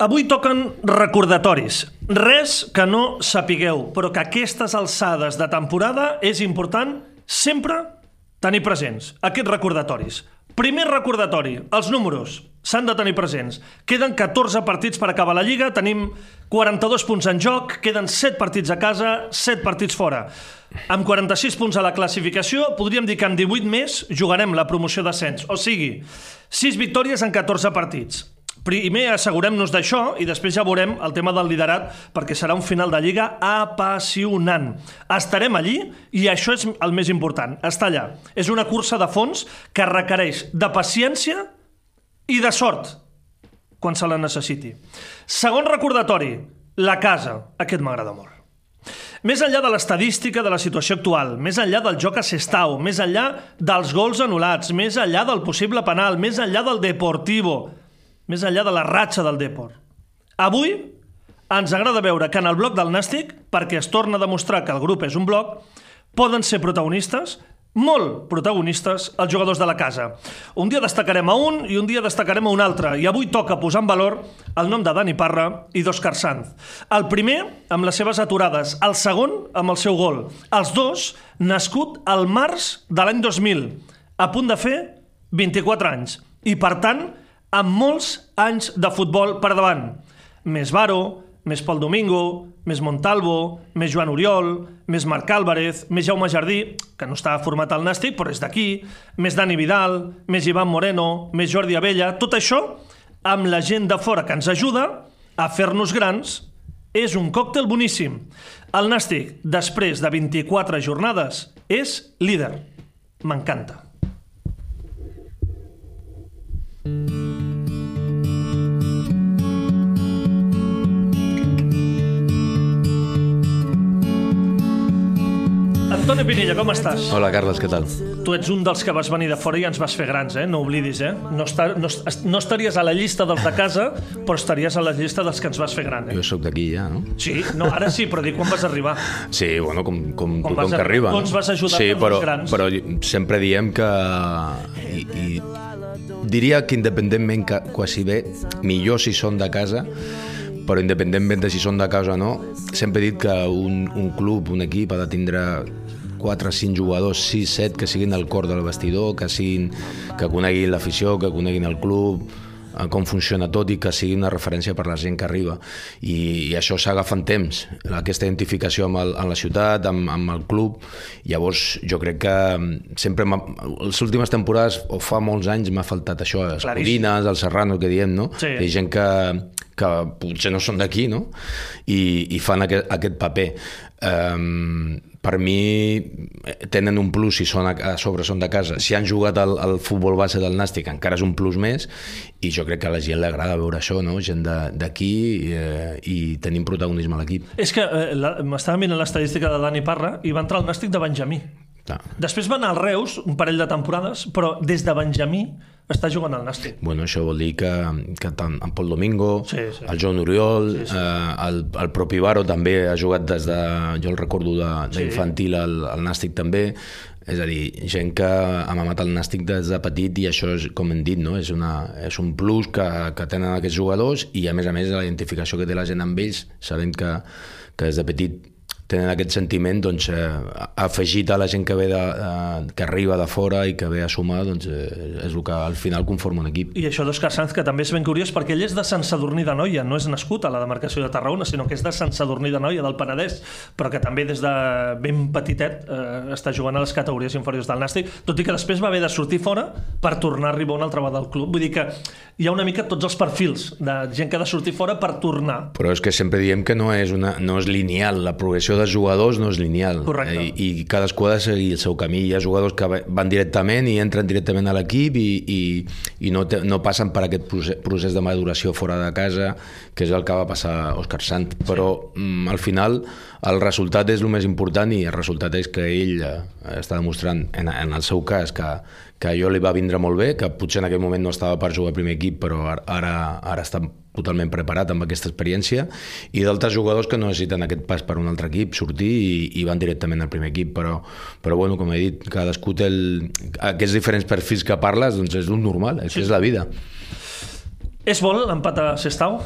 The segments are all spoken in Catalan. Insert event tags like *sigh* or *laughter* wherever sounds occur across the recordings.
Avui toquen recordatoris. Res que no sapigueu, però que aquestes alçades de temporada és important sempre tenir presents aquests recordatoris. Primer recordatori, els números s'han de tenir presents. Queden 14 partits per acabar la Lliga, tenim 42 punts en joc, queden 7 partits a casa, 7 partits fora. Amb 46 punts a la classificació, podríem dir que amb 18 més jugarem la promoció d'ascens. O sigui, 6 victòries en 14 partits. Primer assegurem-nos d'això i després ja veurem el tema del liderat perquè serà un final de Lliga apassionant. Estarem allí i això és el més important, estar allà. És una cursa de fons que requereix de paciència i de sort quan se la necessiti. Segon recordatori, la casa. Aquest m'agrada molt. Més enllà de l'estadística de la situació actual, més enllà del joc a Sestau, més enllà dels gols anul·lats, més enllà del possible penal, més enllà del Deportivo, més enllà de la ratxa del Depor. Avui ens agrada veure que en el bloc del Nàstic, perquè es torna a demostrar que el grup és un bloc, poden ser protagonistes, molt protagonistes, els jugadors de la casa. Un dia destacarem a un i un dia destacarem a un altre, i avui toca posar en valor el nom de Dani Parra i d'Òscar Sanz. El primer, amb les seves aturades, el segon, amb el seu gol. Els dos, nascut al març de l'any 2000, a punt de fer 24 anys. I, per tant, amb molts anys de futbol per davant. Més Varo, més Pol Domingo, més Montalvo, més Joan Oriol, més Marc Álvarez, més Jaume Jardí, que no està format al Nàstic, però és d'aquí, més Dani Vidal, més Ivan Moreno, més Jordi Abella, tot això amb la gent de fora que ens ajuda a fer-nos grans, és un còctel boníssim. El Nàstic, després de 24 jornades, és líder. M'encanta. Antoni Pinilla, com estàs? Hola, Carles, què tal? Tu ets un dels que vas venir de fora i ens vas fer grans, eh? No oblidis, eh? No, està, no, no estaries a la llista dels de casa, però estaries a la llista dels que ens vas fer gran, eh? Jo sóc d'aquí ja, no? Sí, no, ara sí, però dic quan vas arribar. Sí, bueno, com, com, Com tothom vas que arriba. com ens vas ajudar sí, però, grans. però sempre diem que... I, i diria que independentment que quasi bé, millor si són de casa, però independentment de si són de casa o no, sempre he dit que un, un club, un equip ha de tindre 4 5 jugadors, 6, 7, que siguin el cor del vestidor, que, siguin, que coneguin l'afició, que coneguin el club, eh, com funciona tot i que sigui una referència per la gent que arriba. I, i això s'agafa en temps, aquesta identificació amb, el, amb la ciutat, amb, amb el club. Llavors, jo crec que mm, sempre, les últimes temporades, o fa molts anys, m'ha faltat això, les Claríssim. Codines, el Serrano, que diem, no? Sí. Hi ha gent que, que potser no són d'aquí, no? I, i fan aquest, aquest paper. Um, per mi eh, tenen un plus si són a, a sobre són de casa si han jugat al, al futbol base del Nàstic encara és un plus més i jo crec que a la gent li agrada veure això no? gent d'aquí eh, i tenim protagonisme a l'equip És que eh, m'estava mirant l'estadística de Dani Parra i va entrar al Nàstic de Benjamí. Clar. Després va anar al Reus, un parell de temporades, però des de Benjamí està jugant al Nàstic. Bueno, això vol dir que, que tant en Pol Domingo, Sí, sí. el Joan Oriol, sí, sí. Eh, el, el propi Baro també ha jugat des de, jo el recordo de- d'infantil al, al Nàstic també, és a dir, gent que ha mamat el Nàstic des de petit i això és, com hem dit, no? és, una, és un plus que, que tenen aquests jugadors i a més a més la identificació que té la gent amb ells, sabent que, que des de petit tenen aquest sentiment doncs, eh, afegit a la gent que ve de, eh, que arriba de fora i que ve a sumar doncs, eh, és el que al final conforma un equip I això d'Òscar Sanz, que també és ben curiós, perquè ell és de Sant Sadurní de Noia, no és nascut a la demarcació de Tarragona, sinó que és de Sant Sadurní de Noia, del Penedès, però que també des de ben petitet eh, està jugant a les categories inferiors del Nàstic, tot i que després va haver de sortir fora per tornar a arribar una altra vegada al club. Vull dir que hi ha una mica tots els perfils de gent que ha de sortir fora per tornar. Però és que sempre diem que no és, una, no és lineal, la progressió dels jugadors no és lineal. Correcte. I, I cadascú ha de seguir el seu camí. Hi ha jugadors que van directament i entren directament a l'equip i, i, i no, te, no passen per aquest procés, procés de maduració fora de casa, que és el que va passar a Òscar Sant. Però mm, al final el resultat és el més important i el resultat és que ell eh, està demostrant, en, en el seu cas, que, que a jo li va vindre molt bé, que potser en aquell moment no estava per jugar al primer equip, però ara, ara està totalment preparat amb aquesta experiència, i d'altres jugadors que no necessiten aquest pas per un altre equip, sortir i, i van directament al primer equip, però, però bueno, com he dit, cadascú té el, aquests diferents perfils que parles, doncs és un normal, és, sí. és la vida. És vol l'empat a Sestau?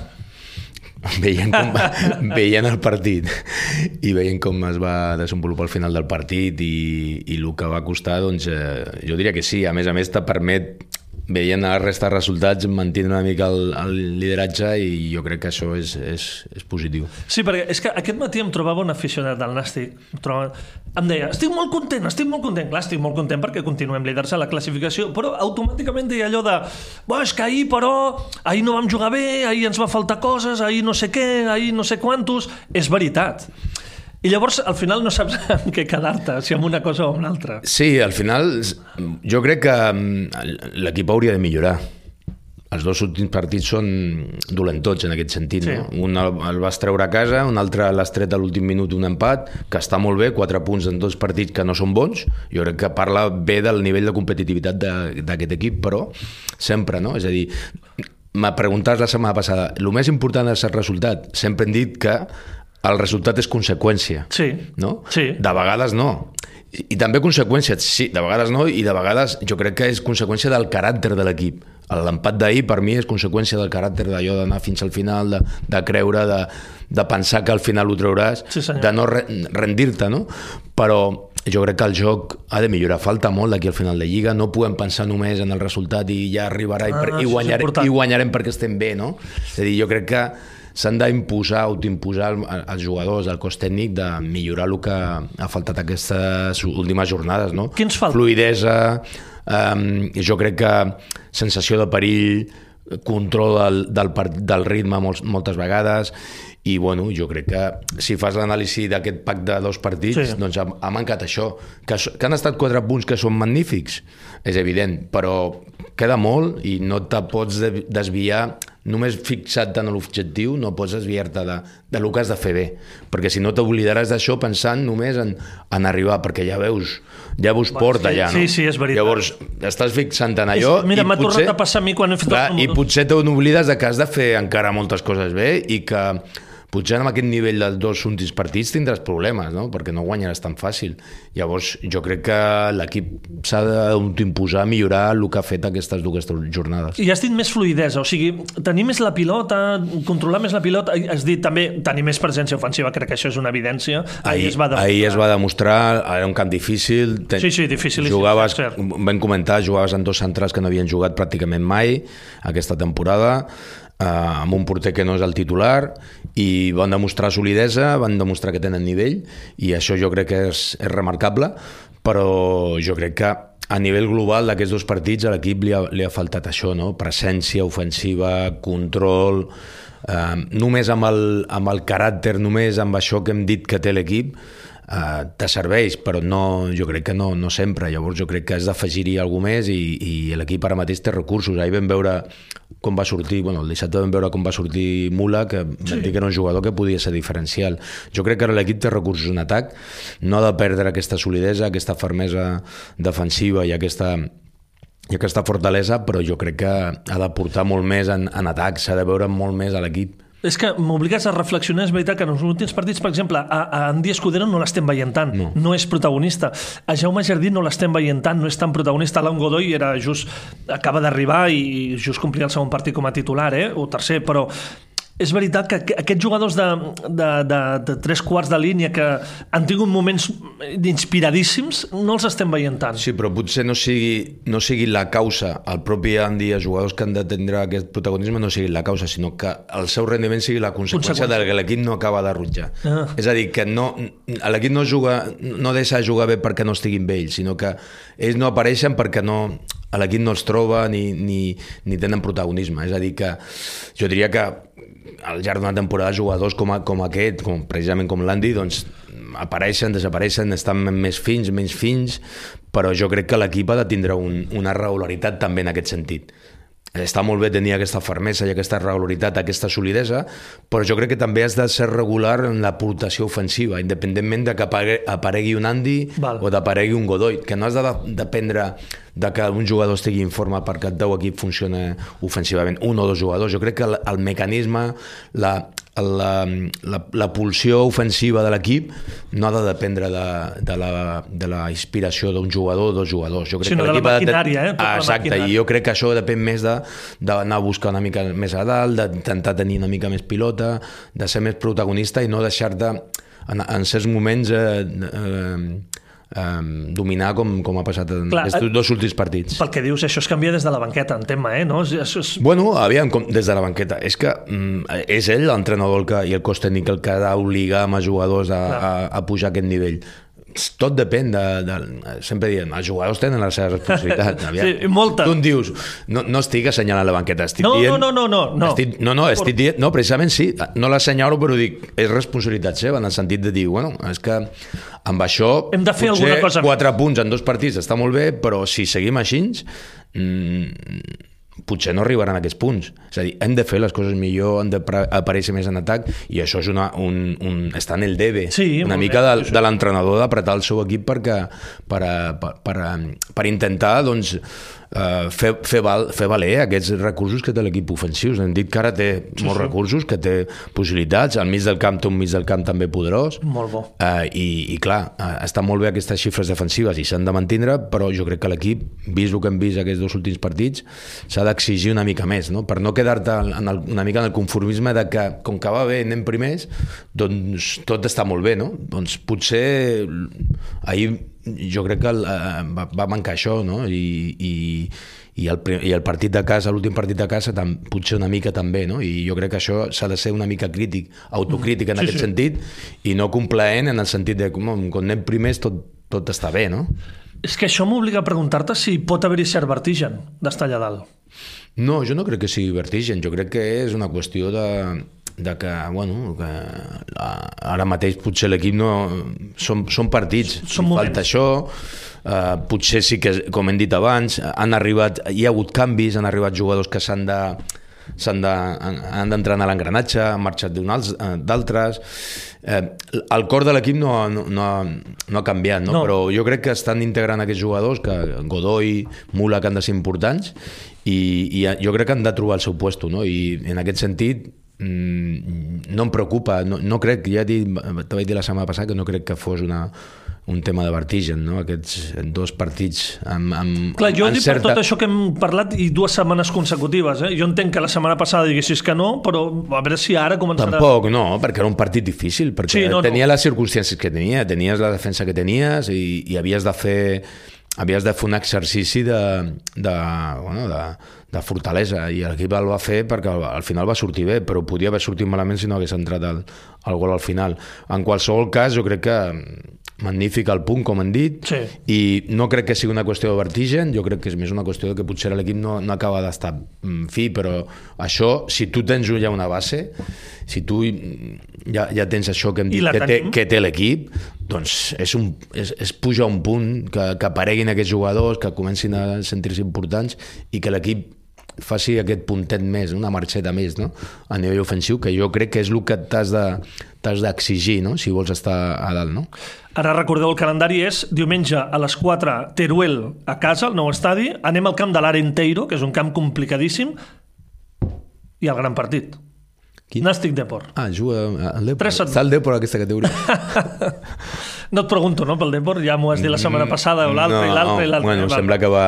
veient, com, *laughs* veient el partit i veient com es va desenvolupar al final del partit i, i el que va costar, doncs eh, jo diria que sí. A més a més, te permet veient la resta de resultats mantenir una mica el, el lideratge i jo crec que això és, és, és positiu. Sí, perquè és que aquest matí em trobava un aficionat del Nàstic, em, trobava, em deia, estic molt content, estic molt content, clar, estic molt content perquè continuem líders a la classificació, però automàticament deia allò de, bo, és que ahir però, ahir no vam jugar bé, ahir ens va faltar coses, ahir no sé què, ahir no sé quantos, és veritat. I llavors, al final, no saps *laughs* en què quedar-te, si amb una cosa o amb l'altra. Sí, al final jo crec que mm, l'equip hauria de millorar. Els dos últims partits són dolentots en aquest sentit. Sí. No? Un el, vas treure a casa, un altre l'has tret a l'últim minut un empat, que està molt bé, quatre punts en dos partits que no són bons. Jo crec que parla bé del nivell de competitivitat d'aquest equip, però sempre, no? És a dir, m'ha preguntat la setmana passada, el més important és el resultat. Sempre hem dit que el resultat és conseqüència Sí. no? Sí. De vegades no. I, I també conseqüències, sí, de vegades no, i de vegades jo crec que és conseqüència del caràcter de l'equip. L'empat d'ahir per mi és conseqüència del caràcter d'allò d'anar fins al final, de, de creure, de, de pensar que al final ho trauràs, Sí, senyor. de no re, rendir-te, no? Però jo crec que el joc ha de millorar, falta molt d'aquí al final de Lliga, no podem pensar només en el resultat i ja arribarà i, Ah, per, i, és guanyarem, important. i guanyarem perquè estem bé, no? És a dir, jo crec que s'han d'imposar, autoimposar al- als jugadors, al cos tècnic, de millorar el que ha faltat aquestes últimes jornades, no? Què ens falta? Fluidesa, um, jo crec que sensació de perill, control del, del, del ritme molts, moltes vegades, i bueno, jo crec que si fas l'anàlisi d'aquest pack de dos partits, Sí. doncs ha, ha mancat això. Que, que han estat quatre punts que són magnífics, és evident, però queda molt i no te pots de- desviar només fixat en l'objectiu, no pots desviar-te de, de lo que has de fer bé, perquè si no t'oblidaràs d'això pensant només en, en arribar, perquè ja veus, ja veus porta sí, allà, no? sí, sí, és veritat. Llavors, estàs fixant en allò És- mira, i m'ha tornat a passar a mi quan he fet el clar, I número. potser te n'oblides de que has de fer encara moltes coses bé i que potser amb aquest nivell dels dos últims partits tindràs problemes, no? perquè no guanyaràs tan fàcil. Llavors, jo crec que l'equip s'ha d'imposar a millorar el que ha fet aquestes dues jornades. I has dit més fluidesa, o sigui, tenir més la pilota, controlar més la pilota, has dit també tenir més presència ofensiva, crec que això és una evidència. Ahir, es va demostrar. ahir es va demostrar, era un camp difícil. Ten... Sí, sí, dificilíssim, Jugaves, vam comentar, jugaves en dos centrals que no havien jugat pràcticament mai aquesta temporada, eh, amb un porter que no és el titular, i van demostrar solidesa, van demostrar que tenen nivell, i això jo crec que és, és remarcable, però jo crec que a nivell global d'aquests dos partits a l'equip li, ha, li ha faltat això, no? presència ofensiva, control, eh, només amb el, amb el caràcter, només amb això que hem dit que té l'equip, eh, te serveix, però no, jo crec que no, no sempre. Llavors jo crec que has d'afegir-hi alguna més i, i l'equip ara mateix té recursos. Ahir vam veure com va sortir, bueno, el dissabte vam veure com va sortir Mula, que sí. dir que era un jugador que podia ser diferencial. Jo crec que ara l'equip té recursos en atac, no ha de perdre aquesta solidesa, aquesta fermesa defensiva i aquesta i aquesta fortalesa, però jo crec que ha de portar molt més en, en atac, s'ha de veure molt més a l'equip. És que m'obligues a reflexionar, és veritat que en els últims partits, per exemple, a, a Andy Escudero no l'estem veient tant, no. no és protagonista. A Jaume Jardí no l'estem veient tant, no és tan protagonista. Alan Godoy era just, acaba d'arribar i just complia el segon partit com a titular, eh? o tercer, però és veritat que aqu- aquests jugadors de, de, de, de tres quarts de línia que han tingut moments inspiradíssims no els estem veient tant. Sí, però potser no sigui, no sigui la causa, el propi Andy, els jugadors que han de tindre aquest protagonisme no sigui la causa, sinó que el seu rendiment sigui la conseqüència, Conseqüència. del que l'equip no acaba de rutjar. Ah. És a dir, que no, l'equip no, juga, no deixa de jugar bé perquè no estiguin bé ells, sinó que ells no apareixen perquè no, a l'equip no els troba ni, ni, ni tenen protagonisme. És a dir, que jo diria que al llarg d'una temporada jugadors com, a, com aquest, com, precisament com l'Andy, doncs apareixen, desapareixen, estan més fins, menys fins, però jo crec que l'equip ha de tindre un, una regularitat també en aquest sentit. Està molt bé tenir aquesta fermesa i aquesta regularitat, aquesta solidesa, però jo crec que també has de ser regular en l'aportació ofensiva, independentment de que apare- aparegui un Andy Val. o d'aparegui un Godoy, que no has de de- dependre de que un jugador estigui en forma perquè el teu equip funciona ofensivament, un o dos jugadors. Jo crec que el, el mecanisme, la, la, la, la pulsió ofensiva de l'equip no ha de dependre de, de, la, de la inspiració d'un jugador o dos jugadors. Jo crec Sinó que de la maquinària, eh? Ah, exacte, maquinària. i jo crec que això depèn més d'anar a buscar una mica més a dalt, d'intentar tenir una mica més pilota, de ser més protagonista i no deixar-te en, en certs moments eh, eh, eh, dominar com, com ha passat en Clar, aquests eh, dos últims partits. Pel que dius, això es canvia des de la banqueta, en tema, eh? No? Això és... Bueno, aviam, com, des de la banqueta. És que mm, és ell, l'entrenador i el cos tècnic, el que ha d'obligar amb els jugadors a, a, a pujar aquest nivell tot depèn de, de... Sempre diem, els jugadors tenen la seva responsabilitat. *laughs* sí, molta. Tu em dius, no, no estic assenyalant la banqueta, estic no, dient... No, no, no, no. Estic, no, no, estic dient... No, precisament sí, no l'assenyalo, però dic, és responsabilitat seva, en el sentit de dir, bueno, és que amb això... Hem de fer alguna cosa. quatre punts en dos partits està molt bé, però si seguim així, mmm, potser no arribaran a aquests punts. És a dir, hem de fer les coses millor, hem d'aparèixer més en atac, i això és una, un, un, està en el debe, sí, una mica bé, de, de l'entrenador d'apretar el seu equip perquè, per, per, per, per intentar doncs, eh, fer, fer, val, fer valer aquests recursos que té l'equip ofensiu. Hem dit que ara té sí, molts sí. recursos, que té possibilitats, al mig del camp té un mig del camp també poderós. Molt bo. Eh, i, I clar, eh, està molt bé aquestes xifres defensives i s'han de mantindre, però jo crec que l'equip, vist el que hem vist aquests dos últims partits, s'ha d'exigir una mica més, no? per no quedar-te una mica en el conformisme de que, com que va bé, anem primers, doncs tot està molt bé, no? Doncs potser ahir jo crec que el, eh, va, va mancar això, no? I, i, i, el, i el partit de casa, l'últim partit de casa, tam, potser una mica també, no? I jo crec que això s'ha de ser una mica crític, autocrític en sí, aquest sí. sentit, i no complaent en el sentit de com, quan anem primers tot, tot està bé, no? És que això m'obliga a preguntar-te si pot haver-hi cert vertigen d'estar allà dalt. No, jo no crec que sigui vertigen, jo crec que és una qüestió de, de que, bueno, que ara mateix potser l'equip no... Són, són partits, són falta això, eh, potser sí que, com hem dit abans, han arribat, hi ha hagut canvis, han arribat jugadors que s'han de s'han de, han d'entrenar l'engranatge, han marxat eh, d'altres. Eh, el cor de l'equip no, no, no, no ha canviat, no? no? però jo crec que estan integrant aquests jugadors, que Godoy, Mula, que han de ser importants, i, i jo crec que han de trobar el seu puesto, no? i en aquest sentit no em preocupa, no, no crec, ja t'ho vaig dir la setmana passada que no crec que fos una, un tema de vertigen, no? aquests dos partits amb, amb Clar, jo amb dic certa... per tot això que hem parlat i dues setmanes consecutives, eh? jo entenc que la setmana passada diguessis que no, però a veure si ara començarà... Tampoc, no, perquè era un partit difícil, perquè sí, no, tenia no. les circumstàncies que tenia, tenies la defensa que tenies i, i havies de fer havies de fer un exercici de, de, bueno, de, de fortalesa i l'equip el va fer perquè al, al final va sortir bé, però podia haver sortit malament si no hagués entrat el, el gol al final. En qualsevol cas, jo crec que magnífic el punt, com han dit, sí. i no crec que sigui una qüestió de vertigen, jo crec que és més una qüestió de que potser l'equip no, no acaba d'estar fi, però això, si tu tens ja una base, si tu ja, ja tens això que hem dit, que té, que té l'equip, doncs és, un, és, és pujar un punt, que, que apareguin aquests jugadors, que comencin a sentir-se importants i que l'equip faci aquest puntet més, una marxeta més no? a nivell ofensiu, que jo crec que és el que t'has d'exigir de, no? si vols estar a dalt. No? Ara recordeu, el calendari és diumenge a les 4, Teruel a casa, al nou estadi, anem al camp de l'Arenteiro, que és un camp complicadíssim, i el gran partit. Quin? Nàstic Depor. Ah, juga al Depor. Està el Depor aquesta categoria. *laughs* no et pregunto, no, pel Depor? Ja m'ho has dit la setmana mm, passada, l'altre no, i l'altre i l'altre. Bueno, sembla que va,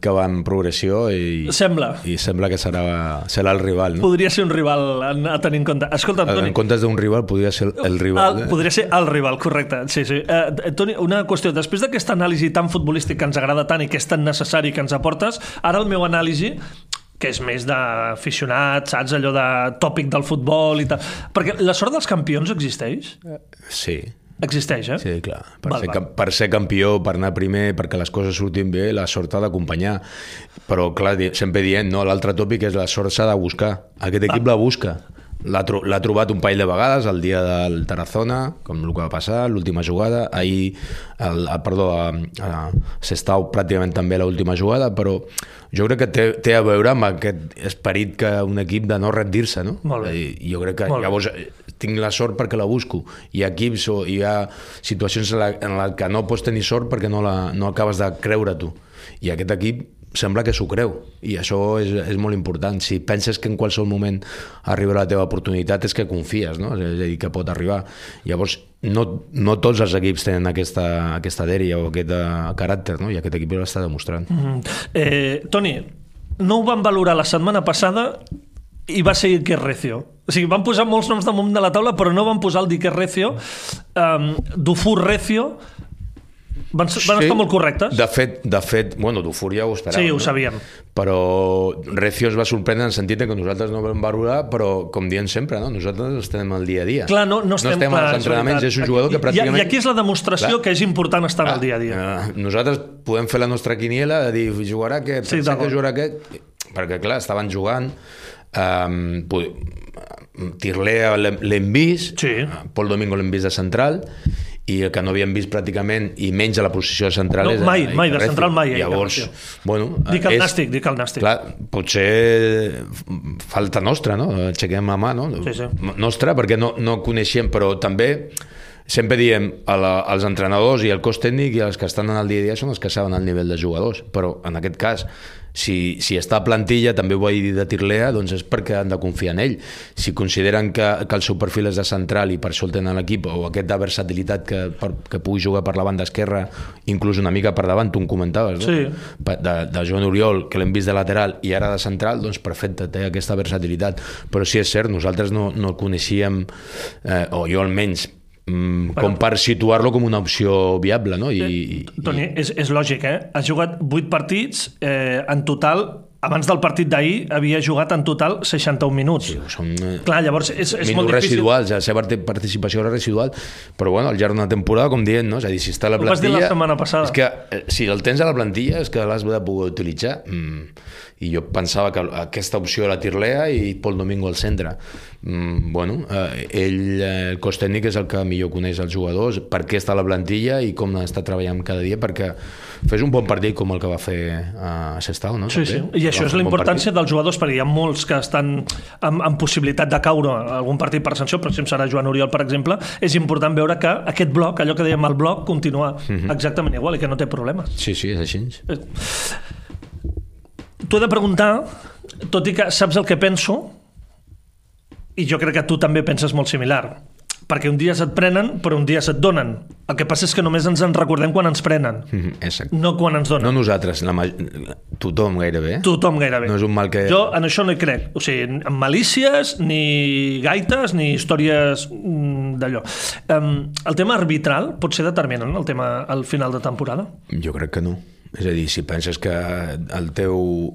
que va en progressió i... Sembla. I sembla que serà, serà el rival, no? Podria ser un rival a tenir en compte. Escolta, Toni... En comptes d'un rival, podria ser el rival. El, eh? podria ser el rival, correcte. Sí, sí. Uh, Toni, una qüestió. Després d'aquesta anàlisi tan futbolística que ens agrada tant i que és tan necessari que ens aportes, ara el meu anàlisi que és més d'aficionat, saps? Allò de tòpic del futbol i tal. Perquè la sort dels campions existeix? Sí. Existeix, eh? Sí, clar. Per, val, ser, val. per ser campió, per anar primer, perquè les coses surtin bé, la sort ha d'acompanyar. Però, clar, sempre dient, no, l'altre tòpic és la sort s'ha de buscar. Aquest equip ah. la busca. L'ha tro trobat un parell de vegades el dia del Tarazona, com el que va passar, l'última jugada. Ahir, el, el, perdó, a, a Sestau pràcticament també l'última jugada, però jo crec que té, té a veure amb aquest esperit que un equip de no rendir-se, no? Molt bé. I jo crec que Molt llavors bé. Tinc la sort perquè la busco. Hi ha equips o hi ha situacions en les la que no pots tenir sort perquè no, la, no acabes de creure tu. I aquest equip sembla que s'ho creu i això és, és molt important si penses que en qualsevol moment arribarà la teva oportunitat és que confies no? és a dir, que pot arribar llavors no, no tots els equips tenen aquesta, aquesta dèria o aquest uh, caràcter no? i aquest equip l'està demostrant mm -hmm. eh, Toni, no ho van valorar la setmana passada i va ser Iker Recio. O sigui, van posar molts noms damunt de la taula, però no van posar el d'Iker Recio. Um, Dufour Recio van, sí, van estar molt correctes. De fet, de fet bueno, Dufour ja ho esperàvem. Sí, ho no? sabíem. Però Recio es va sorprendre en el sentit que nosaltres no vam valorar, però com diem sempre, no? nosaltres estem al dia a dia. Clar, no, no estem, no estem clar, als entrenaments, és un jugador que pràcticament... I, I aquí és la demostració clar, que és important estar clar, al dia a dia. Uh, nosaltres podem fer la nostra quiniela de dir, jugarà aquest, sí, que jugarà aquest... Perquè, clar, estaven jugant Um, Tirlea l'hem vist, sí. Pol Domingo l'hem vist de central, i el que no havíem vist pràcticament, i menys a la posició de central... No, és, mai, mai, de central mai. Eh, Llavors, bueno... Dic el és, nàstic, dic el nàstic. Clar, potser falta nostra, no? Aixequem a mà, no? Sí, sí. Nostra, perquè no, no coneixem, però també sempre diem a la, als entrenadors i al cos tècnic i els que estan en el dia a dia són els que saben el nivell de jugadors, però en aquest cas si, si està a plantilla, també ho vaig dir de Tirlea, doncs és perquè han de confiar en ell. Si consideren que, que el seu perfil és de central i per això el tenen l'equip, o aquest de versatilitat que, per, que pugui jugar per la banda esquerra, inclús una mica per davant, tu em comentaves, no? Sí. De, de Joan Oriol, que l'hem vist de lateral i ara de central, doncs perfecte, té aquesta versatilitat. Però sí és cert, nosaltres no, no el coneixíem, eh, o jo almenys, Mm, bueno, com per situar-lo com una opció viable, no? I, i, Toni, és, és lògic, eh? Has jugat 8 partits, eh, en total abans del partit d'ahir havia jugat en total 61 minuts. Sí, són eh, Clar, llavors és, és molt difícil. residuals, la seva participació era residual, però bueno, al llarg d'una temporada, com dient, no? és a dir, si està a la plantilla... Ho vas dir la setmana passada. És que eh, si el tens a la plantilla és que l'has de poder utilitzar. Mm i jo pensava que aquesta opció era Tirlea i Pol Domingo al centre. Mm, bueno, eh, ell, eh, el cos tècnic és el que millor coneix els jugadors, per què està a la plantilla i com està treballant cada dia perquè fes un bon partit com el que va fer a Sestau, no? Sí, sí, i això és la importància dels jugadors, perquè hi ha molts que estan amb, amb possibilitat de caure algun partit per sanció, per exemple serà Joan Oriol, per exemple, és important veure que aquest bloc, allò que dèiem el bloc, continua mhm. -huh. exactament igual i que no té problemes. Sí, sí, és així. Eh, T'ho he de preguntar, tot i que saps el que penso, i jo crec que tu també penses molt similar, perquè un dia se't prenen, però un dia se't donen. El que passa és que només ens en recordem quan ens prenen, -hmm, exacte. no quan ens donen. No nosaltres, la ma... tothom gairebé. Tothom gairebé. No és un mal que... Jo en això no hi crec. O sigui, en malícies, ni gaites, ni històries mm, d'allò. Um, el tema arbitral pot ser determinant, el tema al final de temporada? Jo crec que no. És a dir, si penses que el teu,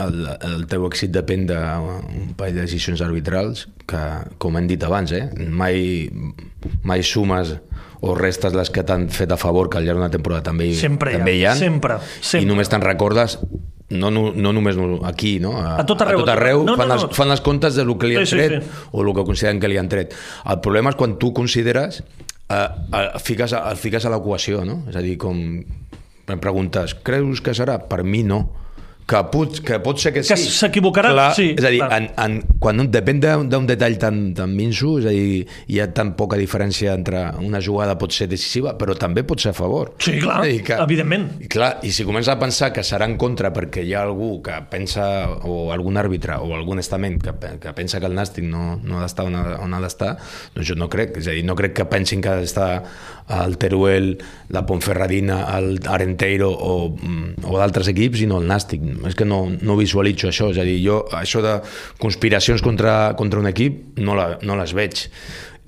el, el teu èxit depèn d'un parell de decisions arbitrals que, com hem dit abans, eh, mai, mai sumes o restes les que t'han fet a favor, que al llarg d'una temporada també, sempre també hi ha, sempre, sempre. i només te'n recordes no, no, no només aquí, no? A, a tot arreu. A tot arreu no, fan, no, no. Els, fan les comptes de lo que li han sí, tret sí, sí. o el que consideren que li han tret. El problema és quan tu consideres eh, eh, fiques, el fiques a l'equació, no? És a dir, com em preguntes, creus que serà? Per mi no que pot, que pot ser que sí. Que s'equivocarà, sí. És a dir, en, en, quan depèn d'un detall tan, tan minso, és a dir, hi ha tan poca diferència entre una jugada pot ser decisiva, però també pot ser a favor. Sí, clar, que, evidentment. I, clar, I si comença a pensar que serà en contra perquè hi ha algú que pensa, o algun àrbitre, o algun estament que, que pensa que el nàstic no, no ha d'estar on, ha, on ha d'estar, doncs jo no crec. És a dir, no crec que pensin que ha d'estar al Teruel, la Ponferradina, el Arenteiro o, mm, o d'altres equips, sinó el nàstic és que no, no visualitzo això, és a dir, jo això de conspiracions contra, contra un equip no, la, no les veig.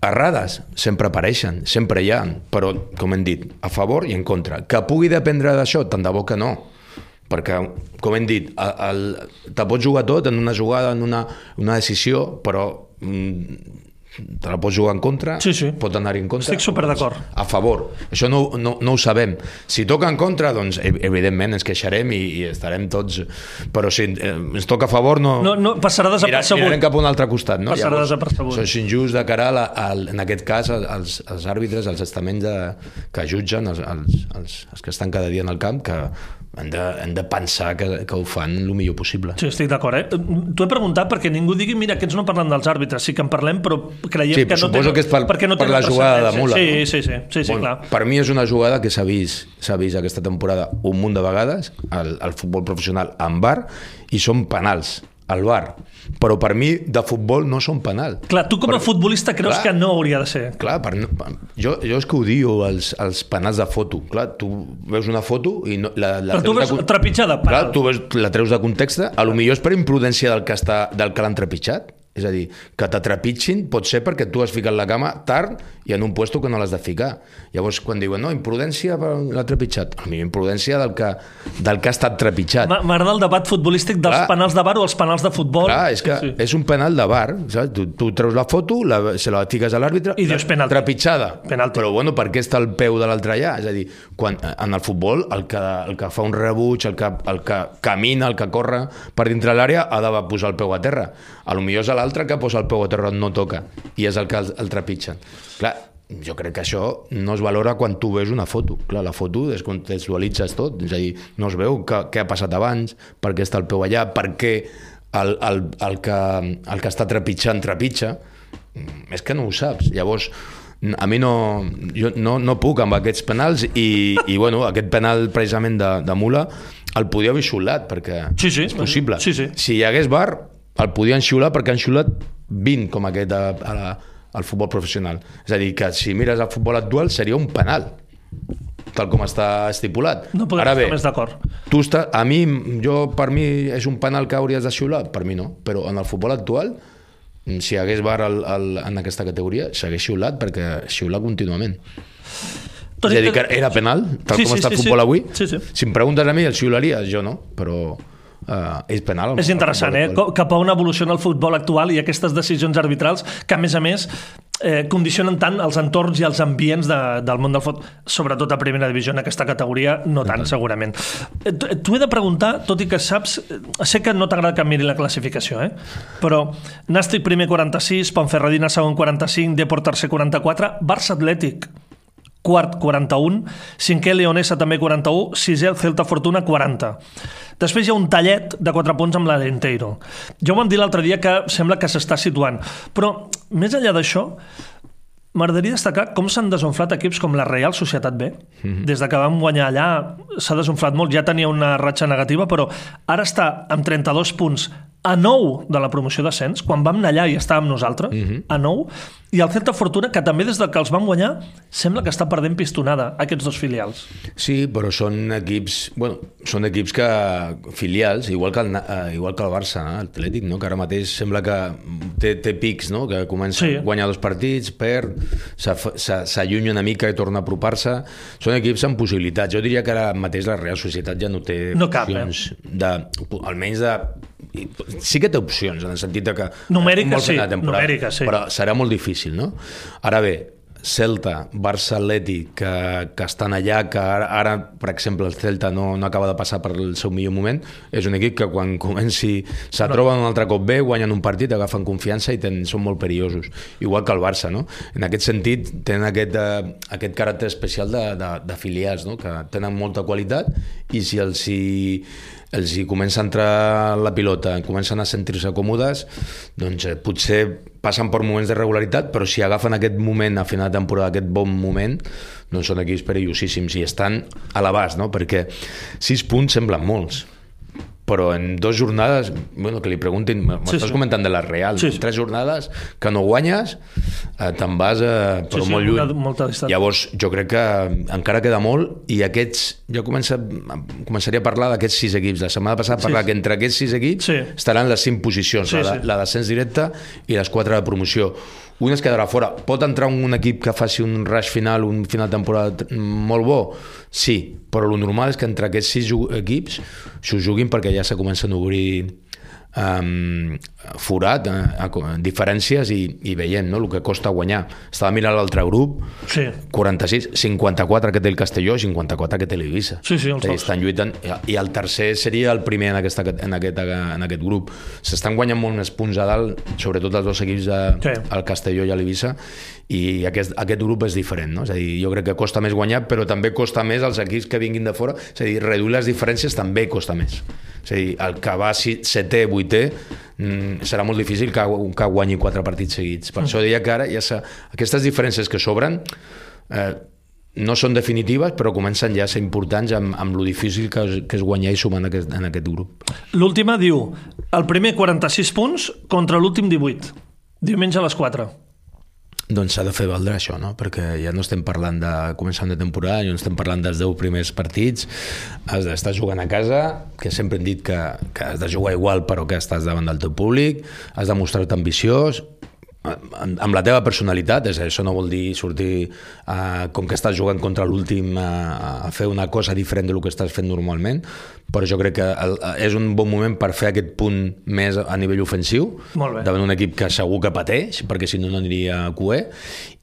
Errades sempre apareixen, sempre hi ha, però, com hem dit, a favor i en contra. Que pugui dependre d'això, tant de bo que no, perquè, com hem dit, el, el, te pots jugar tot en una jugada, en una, una decisió, però mm, te la pots jugar en contra, sí, sí. pot anar en contra. Estic super d'acord. A favor. Això no, no, no ho sabem. Si toca en contra, doncs evidentment ens queixarem i, i estarem tots... Però si eh, ens toca a favor, no... No, no passarà desapercebut. Mirarem cap a un altre costat, no? Passarà Llavors, desapercebut. Això és injust de cara, a, a, en aquest cas, als, als àrbitres, als estaments de, que jutgen, els, els, els, els que estan cada dia en el camp, que han de, han de pensar que, que ho fan el millor possible. Sí, estic d'acord. Eh? T'ho he preguntat perquè ningú digui, mira, aquests no parlen dels àrbitres, sí que en parlem, però creiem Sí, que no tenen, que és per- perquè no per la jugada de. Mula, Sí, sí, sí, sí, sí, bueno, clar. Per mi és una jugada que s'ha vist, s'ha vist aquesta temporada un munt de vegades al, al futbol professional en bar i són penals al bar. Però per mi de futbol no són penal. Clar, tu com a Per- futbolista creus Clar. que no hauria de ser. Clar, per, jo, jo és que odio els, els penals de foto. Clar, tu veus una foto i no, la, la Però tu veus de trepitjada, Clar, penal. tu veus, la treus de context, a lo millor és per imprudència del que, està, del que l'han trepitjat. És a dir, que t'atrepitgin pot ser perquè tu has ficat la cama tard i en un puesto que no l'has de ficar. Llavors, quan diuen, no, imprudència per l'ha trepitjat. A mi, imprudència del que, del que ha estat trepitjat. M'a- M'agrada el debat futbolístic dels Clar. penals de bar o els penals de futbol. Clar, és que sí. és un penal de bar, saps? Tu, tu treus la foto, la, se la fiques a l'àrbitre... I dius penalti. Trepitjada. Penalti. Però bueno, per què està el peu de l'altre allà? És a dir, quan, en el futbol, el que, el que fa un rebuig, el que, el que camina, el que corre per dintre l'àrea, ha de posar el peu a terra. A lo millor és l'altre que posa el peu a terra no toca, i és el que el, el trepitgen. Clar, jo crec que això no es valora quan tu veus una foto. Clar, la foto descontextualitzes tot, és a dir, no es veu què, què ha passat abans, per què està el peu allà, per què el, el, el, que, el que està trepitjant trepitja, Mm, és que no ho saps. Llavors, a mi no, jo no, no puc amb aquests penals i, i bueno, aquest penal precisament de, de Mula el podia haver xiulat perquè Sí, sí. és possible. Sí, sí. Si hi hagués bar, el podien xiular perquè han xiulat 20 com aquest a, a la, al futbol professional. És a dir, que si mires el futbol actual seria un penal tal com està estipulat. No podem Ara bé, estar més d'acord. tu està, a mi, jo, per mi és un penal que hauries de xiular? Per mi no, però en el futbol actual si hi hagués bar al, al, en aquesta categoria s'hagués xiulat perquè xiula contínuament Tot és a dir, que era penal, tal Sí, com sí, està el sí, futbol sí. avui Sí, sí. si em preguntes a mi el xiularia, jo no però uh, és penal És interessant, eh? Cap a una evolució en el futbol actual i aquestes decisions arbitrals que, a més a més, eh, condicionen tant els entorns i els ambients de, del món del futbol, sobretot a primera divisió en aquesta categoria, no tant, segurament. Eh, T'ho he de preguntar, tot i que saps... eh, Sé que no t'agrada que em miri la classificació, eh? però Nàstic primer 46, Ponferradina segon 45, Deport tercer 44, Barça Atlètic quart 41, cinquè Leonesa també 41, sisè el Celta Fortuna 40. Després hi ha un tallet de 4 punts amb l'Alenteiro. Jo ho vam dir l'altre dia que sembla que s'està situant, però més enllà d'això, M'agradaria destacar com s'han desunflat equips com la Real Societat B. Mm -hmm. Des de que vam guanyar allà s'ha desunflat molt. Ja tenia una ratxa negativa, però ara està amb 32 punts a 9 de la promoció d'ascens, quan vam anar allà i estàvem nosaltres, mm -hmm. a 9, i el Celta Fortuna, que també des de que els vam guanyar, sembla que està perdent pistonada, aquests dos filials. Sí, però són equips, bueno, són equips que filials, igual que el, eh, igual que el Barça, el Atlètic, no? que ara mateix sembla que té, té pics, no? que comença Sí. a guanyar dos partits, perd, s'allunya una mica i torna a apropar-se. Són equips amb possibilitats. Jo diria que ara mateix la Real Societat ja no té No cap, eh? opcions, de, almenys de... Sí que té opcions, en el sentit de que... Fer sí, numèriques, sí. Però serà molt difícil, no? Ara bé, Celta, Barça, Atleti, que, que estan allà, que ara, ara, per exemple, el Celta no, no acaba de passar per el seu millor moment, és un equip que quan comenci se troben un altre cop bé, guanyen un partit, agafen confiança i ten, són molt perillosos. Igual que el Barça, no? En aquest sentit, tenen aquest, eh, aquest caràcter especial de, de, de filials, no? que tenen molta qualitat i si els hi els hi comença a entrar la pilota, comencen a sentir-se còmodes, doncs eh, potser passen per moments de regularitat, però si agafen aquest moment a final de temporada, aquest bon moment, doncs són equips perillosíssims i estan a l'abast, no? perquè sis punts semblen molts, però en dues jornades, bueno, que li preguntin, m'estàs sí. comentant de la Real, Sí, sí. tres jornades que no guanyes, eh, te'n vas eh, però Sí, sí, molt lluny. una- molta distància. Llavors, jo crec que encara queda molt i aquests, jo comença, començaria a parlar d'aquests sis equips. La setmana passada Sí. parlar que entre aquests sis equips Sí. estaran les cinc posicions, Sí, la, de- sí. la d'ascens directe i les quatre de promoció. Un es quedarà fora. Pot entrar un equip que faci un rush final, un final de temporada molt bo? Sí, però el normal és que entre aquests sis equips s'ho juguin perquè ja se comencen a obrir um, forat, eh, diferències i, i veient no, el que costa guanyar. Estava mirant l'altre grup, Sí. 46, 54 que té el Castelló i 54 que té l'Eivissa. Sí, sí, els estan lluitant i el tercer seria el primer en, aquesta, en, aquest, en aquest grup. S'estan guanyant molt més punts a dalt, sobretot els dos equips de, Sí. el Castelló i l'Eivissa i aquest, aquest grup és diferent, no? És a dir, jo crec que costa més guanyar, però també costa més els equips que vinguin de fora, és a dir, reduir les diferències també costa més. És a dir, el que va setè, vuitè, mm, serà molt difícil que, que guanyi quatre partits seguits. Per mm. això deia que ara ja aquestes diferències que sobren eh, no són definitives, però comencen ja a ser importants amb, amb lo difícil que és, que és guanyar i sumar en aquest, en aquest grup. L'última diu, el primer 46 punts contra l'últim 18, diumenge a les 4. Doncs s'ha de fer valdre això, no? perquè ja no estem parlant de començar una temporada, no estem parlant dels 10 primers partits, has d'estar jugant a casa, que sempre hem dit que, que has de jugar igual però que estàs davant del teu públic, has de mostrar-te ambiciós, amb la teva personalitat, és això no vol dir sortir uh, com que estàs jugant contra l'últim uh, a fer una cosa diferent del que estàs fent normalment, però jo crec que el, és un bon moment per fer aquest punt més a nivell ofensiu davant un equip que segur que pateix, perquè si no no aniria a QE,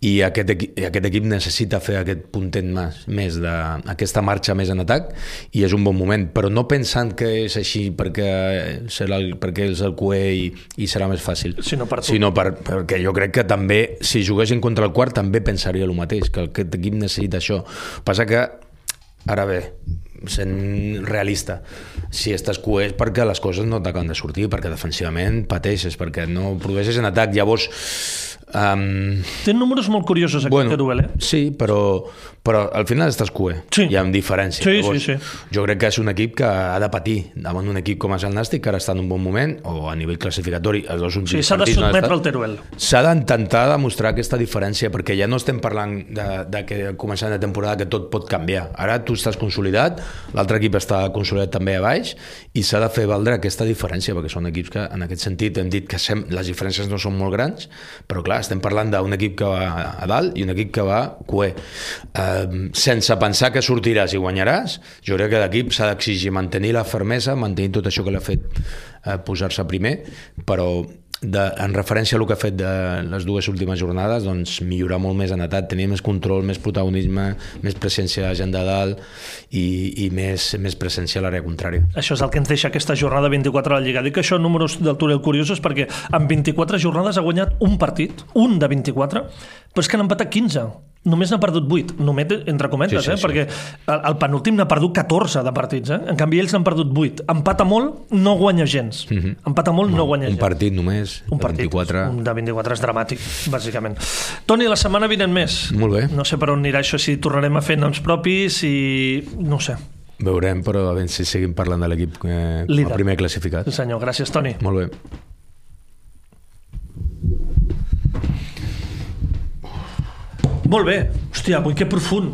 i aquest, aquest equip necessita fer aquest puntet més, més de, aquesta marxa més en atac, i és un bon moment, però no pensant que és així perquè, serà el, perquè és el QE i, i serà més fàcil, sinó, per tu. sinó per, perquè jo crec que també, si juguessin contra el quart, també pensaria el mateix, que aquest equip necessita això. Passa que, ara bé, sent realista. Si estàs coeix perquè les coses no t'acaben de sortir perquè defensivament pateixes perquè no produeixes en atac. Llavors Um... Té números molt curiosos aquest bueno, Teruel, eh? Sí, però, però al final estàs cué. Sí. Hi ha diferència. Sí, Llavors, sí, sí. Jo crec que és un equip que ha de patir davant un equip com és el Nàstic, que ara està en un bon moment, o a nivell classificatori, els dos sí, s'ha de sotmetre al Teruel. S'ha d'intentar demostrar aquesta diferència, perquè ja no estem parlant de, de que començant la temporada que tot pot canviar. Ara tu estàs consolidat, l'altre equip està consolidat també a baix, i s'ha de fer valdre aquesta diferència, perquè són equips que en aquest sentit hem dit que sem les diferències no són molt grans, però clar, estem parlant d'un equip que va a dalt i un equip que va cué. Eh, sense pensar que sortiràs i guanyaràs, jo crec que l'equip s'ha d'exigir mantenir la fermesa, mantenir tot això que l'ha fet eh, posar-se primer, però de, en referència a el que ha fet de les dues últimes jornades, doncs millorar molt més en etat, tenir més control, més protagonisme, més presència a gent de dalt i, i més, més presència a l'àrea contrària. Això és el que ens deixa aquesta jornada 24 a la Lliga. Dic això números del Turel curiosos perquè en 24 jornades ha guanyat un partit, un de 24, però és que n'han empatat 15 només n'ha perdut 8, només entre cometes, sí, sí, eh? Sí. perquè el, el penúltim n'ha perdut 14 de partits, eh? en canvi ells n'han perdut 8. Empata molt, no guanya gens. Mm -hmm. Empata molt, no, no guanya un gens. Un partit només, un partit, 24. Un de 24 és dramàtic, bàsicament. Toni, la setmana vinent més. Molt bé. No sé per on anirà això, si tornarem a fer noms propis i... no sé. Veurem, però a veure si seguim parlant de l'equip eh, el primer classificat. Sí, senyor. Gràcies, Toni. Molt bé. Molt bé. Hòstia, avui que profund.